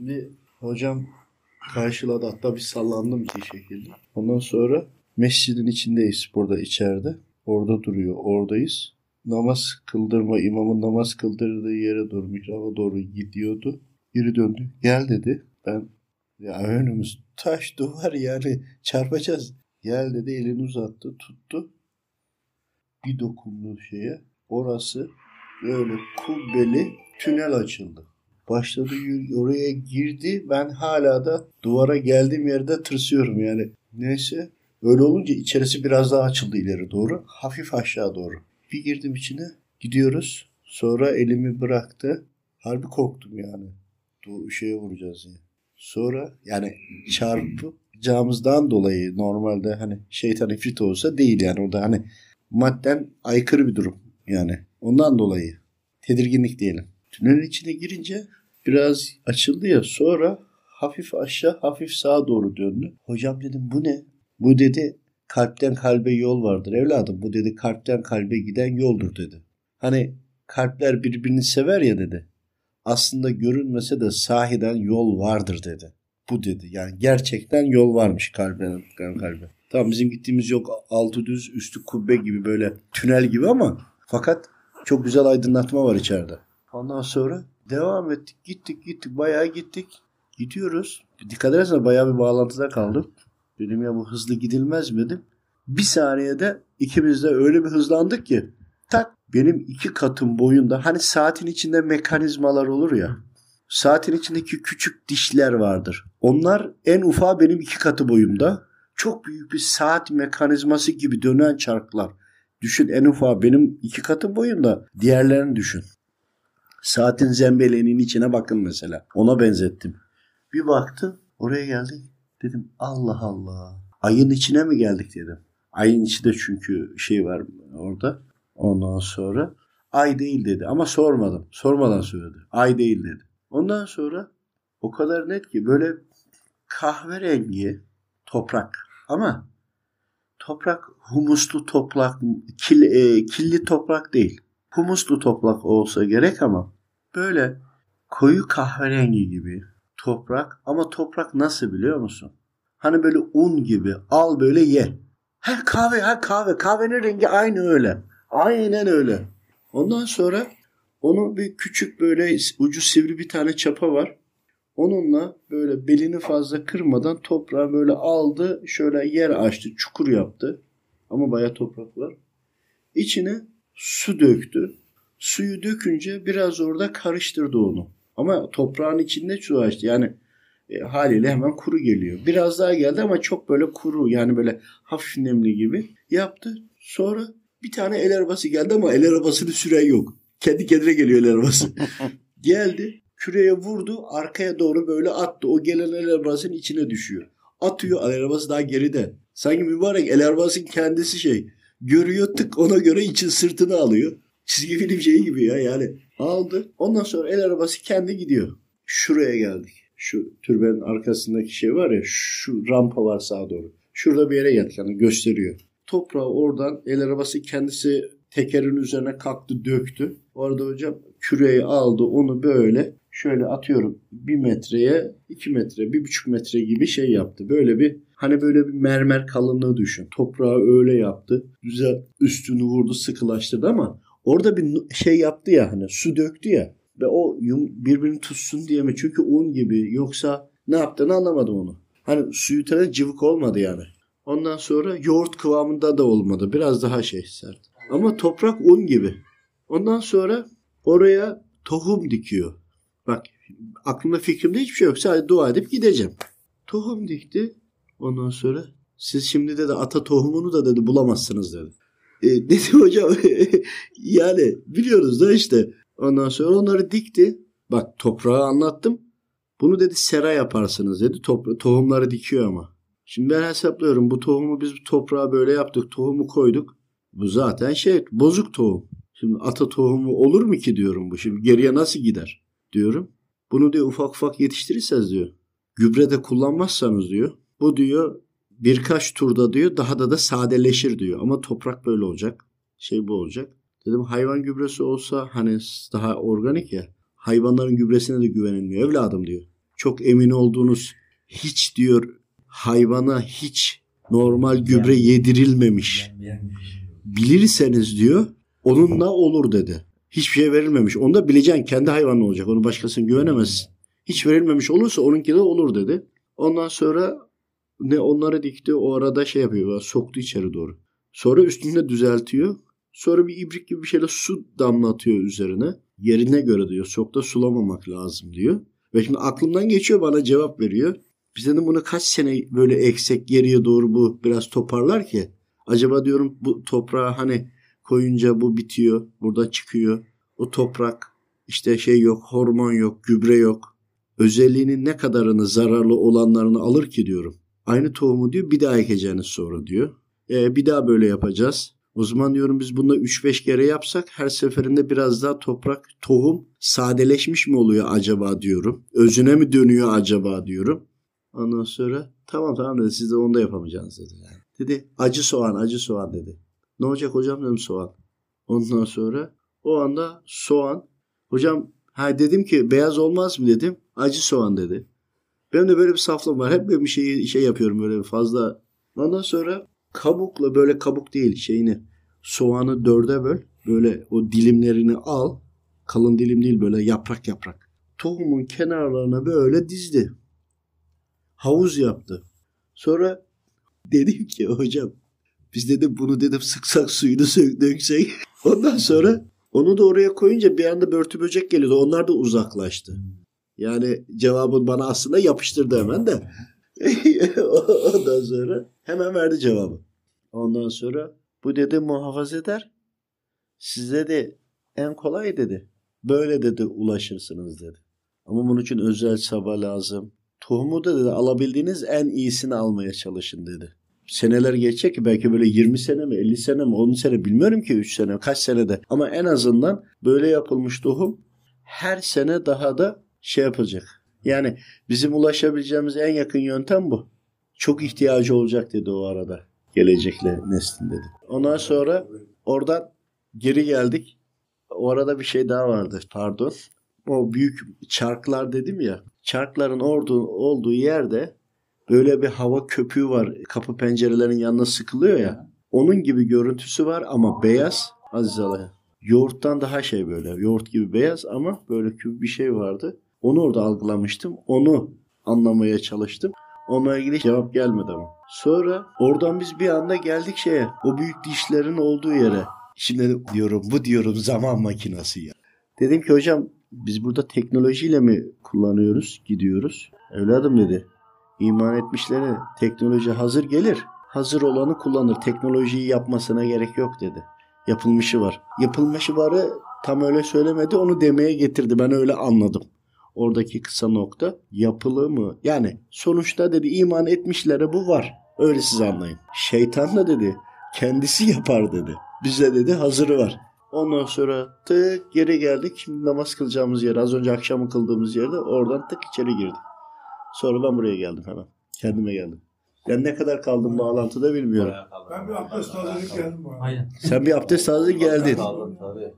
Şimdi hocam karşıladı hatta bir sallandım bir şekilde. Ondan sonra mescidin içindeyiz burada içeride. Orada duruyor oradayız. Namaz kıldırma imamın namaz kıldırdığı yere doğru mihraba doğru gidiyordu. Geri döndü. Gel dedi. Ben ya önümüz taş duvar yani çarpacağız. Gel dedi elini uzattı tuttu. Bir dokundu şeye. Orası böyle kubbeli tünel açıldı. Başladı oraya girdi. Ben hala da duvara geldiğim yerde tırsıyorum yani. Neyse öyle olunca içerisi biraz daha açıldı ileri doğru. Hafif aşağı doğru. Bir girdim içine gidiyoruz. Sonra elimi bıraktı. Harbi korktum yani. Bu şeye vuracağız diye. Sonra yani çarpacağımızdan dolayı normalde hani şeytan ifrit olsa değil yani orada hani madden aykırı bir durum yani. Ondan dolayı tedirginlik diyelim. Tünelin içine girince biraz açıldı ya sonra hafif aşağı hafif sağa doğru döndü. Hocam dedim bu ne? Bu dedi kalpten kalbe yol vardır evladım. Bu dedi kalpten kalbe giden yoldur dedi. Hani kalpler birbirini sever ya dedi. Aslında görünmese de sahiden yol vardır dedi. Bu dedi. Yani gerçekten yol varmış kalben kalbe. Tamam bizim gittiğimiz yok altı düz üstü kubbe gibi böyle tünel gibi ama fakat çok güzel aydınlatma var içeride. Ondan sonra devam ettik. Gittik gittik bayağı gittik. Gidiyoruz. Dikkat edersen bayağı bir bağlantıda kaldım. Dedim ya bu hızlı gidilmez mi dedim. Bir saniyede ikimiz de öyle bir hızlandık ki tak benim iki katım boyunda hani saatin içinde mekanizmalar olur ya. Saatin içindeki küçük dişler vardır. Onlar en ufağı benim iki katı boyumda. Çok büyük bir saat mekanizması gibi dönen çarklar. Düşün en ufağı benim iki katım boyunda. Diğerlerini düşün. Saatin zembeleğinin içine bakın mesela. Ona benzettim. Bir baktım oraya geldik. Dedim Allah Allah. Ayın içine mi geldik dedim. Ayın içi de çünkü şey var orada. Ondan sonra ay değil dedi ama sormadım. Sormadan söyledi. Ay değil dedi. Ondan sonra o kadar net ki böyle kahverengi toprak ama toprak humuslu toprak kil, e, killi toprak değil. Humuslu toprak olsa gerek ama böyle koyu kahverengi gibi toprak ama toprak nasıl biliyor musun? Hani böyle un gibi al böyle ye. Her kahve her kahve kahvenin rengi aynı öyle. Aynen öyle. Ondan sonra onun bir küçük böyle ucu sivri bir tane çapa var. Onunla böyle belini fazla kırmadan toprağı böyle aldı. Şöyle yer açtı. Çukur yaptı. Ama baya toprak var. İçine su döktü. Suyu dökünce biraz orada karıştırdı onu. Ama toprağın içinde su açtı. Yani e, haliyle hemen kuru geliyor. Biraz daha geldi ama çok böyle kuru yani böyle hafif nemli gibi yaptı. Sonra bir tane el arabası geldi ama el arabasını süren yok. Kendi kendine geliyor el arabası. geldi küreye vurdu arkaya doğru böyle attı. O gelen el arabasının içine düşüyor. Atıyor el arabası daha geride. Sanki mübarek el arabasının kendisi şey. Görüyor tık ona göre için sırtını alıyor. Çizgi film şeyi gibi ya yani. Aldı. Ondan sonra el arabası kendi gidiyor. Şuraya geldik. Şu türbenin arkasındaki şey var ya şu rampa var sağa doğru. Şurada bir yere geldik yani gösteriyor. Toprağı oradan el arabası kendisi tekerin üzerine kalktı döktü. Orada hocam küreyi aldı onu böyle şöyle atıyorum bir metreye iki metre bir buçuk metre gibi şey yaptı. Böyle bir hani böyle bir mermer kalınlığı düşün. Toprağı öyle yaptı. Güzel üstünü vurdu sıkılaştırdı ama orada bir şey yaptı ya hani su döktü ya ve o birbirini tutsun diye mi? Çünkü un gibi yoksa ne yaptığını anlamadım onu. Hani suyu tane cıvık olmadı yani. Ondan sonra yoğurt kıvamında da olmadı. Biraz daha şey sert. Ama toprak un gibi. Ondan sonra oraya tohum dikiyor. Bak aklımda fikrimde hiçbir şey yok. Sadece dua edip gideceğim. Tohum dikti. Ondan sonra siz şimdi dedi ata tohumunu da dedi bulamazsınız dedi. E, dedim hocam yani biliyoruz da işte. Ondan sonra onları dikti. Bak toprağı anlattım. Bunu dedi sera yaparsınız dedi. Topra- tohumları dikiyor ama. Şimdi ben hesaplıyorum. Bu tohumu biz toprağa böyle yaptık. Tohumu koyduk. Bu zaten şey bozuk tohum. Şimdi ata tohumu olur mu ki diyorum bu. Şimdi geriye nasıl gider diyorum. Bunu diyor ufak ufak yetiştirirseniz diyor. Gübre de kullanmazsanız diyor. Bu diyor birkaç turda diyor daha da da sadeleşir diyor. Ama toprak böyle olacak. Şey bu olacak. Dedim hayvan gübresi olsa hani daha organik ya. Hayvanların gübresine de güvenilmiyor evladım diyor. çok emin olduğunuz hiç diyor hayvana hiç normal gübre yedirilmemiş. Bilirseniz diyor onunla olur dedi. Hiçbir şey verilmemiş. Onu da bileceksin kendi hayvanın olacak. Onu başkasına güvenemezsin. Hiç verilmemiş olursa onunki de olur dedi. Ondan sonra ne onları dikti o arada şey yapıyor. Soktu içeri doğru. Sonra üstünde düzeltiyor. Sonra bir ibrik gibi bir şeyle su damlatıyor üzerine. Yerine göre diyor. Çok da sulamamak lazım diyor. Ve şimdi aklımdan geçiyor bana cevap veriyor. Biz dedim bunu kaç sene böyle eksek geriye doğru bu biraz toparlar ki? Acaba diyorum bu toprağa hani koyunca bu bitiyor. Burada çıkıyor. O toprak işte şey yok, hormon yok, gübre yok. Özelliğinin ne kadarını zararlı olanlarını alır ki diyorum. Aynı tohumu diyor bir daha ekeceğiniz sonra diyor. E, bir daha böyle yapacağız. O zaman diyorum biz bunu 3-5 kere yapsak her seferinde biraz daha toprak, tohum sadeleşmiş mi oluyor acaba diyorum. Özüne mi dönüyor acaba diyorum. Ondan sonra tamam tamam dedi siz de onu da yapamayacaksınız dedi. Yani. Dedi acı soğan acı soğan dedi. Ne olacak hocam dedim soğan. Ondan sonra o anda soğan. Hocam ha dedim ki beyaz olmaz mı dedim. Acı soğan dedi. Benim de böyle bir saflığım var. Hep böyle bir şey, şey yapıyorum böyle fazla. Ondan sonra kabukla böyle kabuk değil şeyini soğanı dörde böl. Böyle o dilimlerini al. Kalın dilim değil böyle yaprak yaprak. Tohumun kenarlarına böyle dizdi. Havuz yaptı. Sonra dedim ki hocam biz dedim bunu dedim sıksak suyunu döksek. Ondan sonra onu da oraya koyunca bir anda börtü böcek geliyordu. Onlar da uzaklaştı. Yani cevabın bana aslında yapıştırdı hemen de. Ondan sonra hemen verdi cevabı. Ondan sonra bu dedi muhafaza eder. Size de en kolay dedi. Böyle dedi ulaşırsınız dedi. Ama bunun için özel çaba lazım. Tohumu da dedi alabildiğiniz en iyisini almaya çalışın dedi. Seneler geçecek ki belki böyle 20 sene mi 50 sene mi 10 sene bilmiyorum ki 3 sene kaç senede. Ama en azından böyle yapılmış tohum her sene daha da şey yapacak. Yani bizim ulaşabileceğimiz en yakın yöntem bu. Çok ihtiyacı olacak dedi o arada. Gelecekle neslin dedi. Ondan sonra oradan geri geldik. O arada bir şey daha vardı pardon. O büyük çarklar dedim ya. Çarkların olduğu, olduğu yerde böyle bir hava köpüğü var. Kapı pencerelerin yanına sıkılıyor ya. Onun gibi görüntüsü var ama beyaz. Aziz Allah. Yoğurttan daha şey böyle. Yoğurt gibi beyaz ama böyle küp bir şey vardı. Onu orada algılamıştım. Onu anlamaya çalıştım. Onunla ilgili cevap gelmedi ama. Sonra oradan biz bir anda geldik şeye. O büyük dişlerin olduğu yere. Şimdi diyorum bu diyorum zaman makinesi ya. Dedim ki hocam biz burada teknolojiyle mi kullanıyoruz gidiyoruz? Evladım dedi. İman etmişlere teknoloji hazır gelir. Hazır olanı kullanır. Teknolojiyi yapmasına gerek yok dedi. Yapılmışı var. Yapılmışı varı tam öyle söylemedi. Onu demeye getirdi. Ben öyle anladım oradaki kısa nokta yapılı mı? Yani sonuçta dedi iman etmişlere bu var. Öyle siz anlayın. Şeytan da dedi kendisi yapar dedi. Bize dedi hazırı var. Ondan sonra tık geri geldik. Şimdi namaz kılacağımız yer az önce akşamı kıldığımız yerde oradan tık içeri girdik. Sonra ben buraya geldim hemen. Kendime geldim. Ben ne kadar kaldım bağlantıda bilmiyorum. Ben bir abdest alacak geldim. bana. Aynen. Sen bir abdest aldı geldin. Kaldım tabii.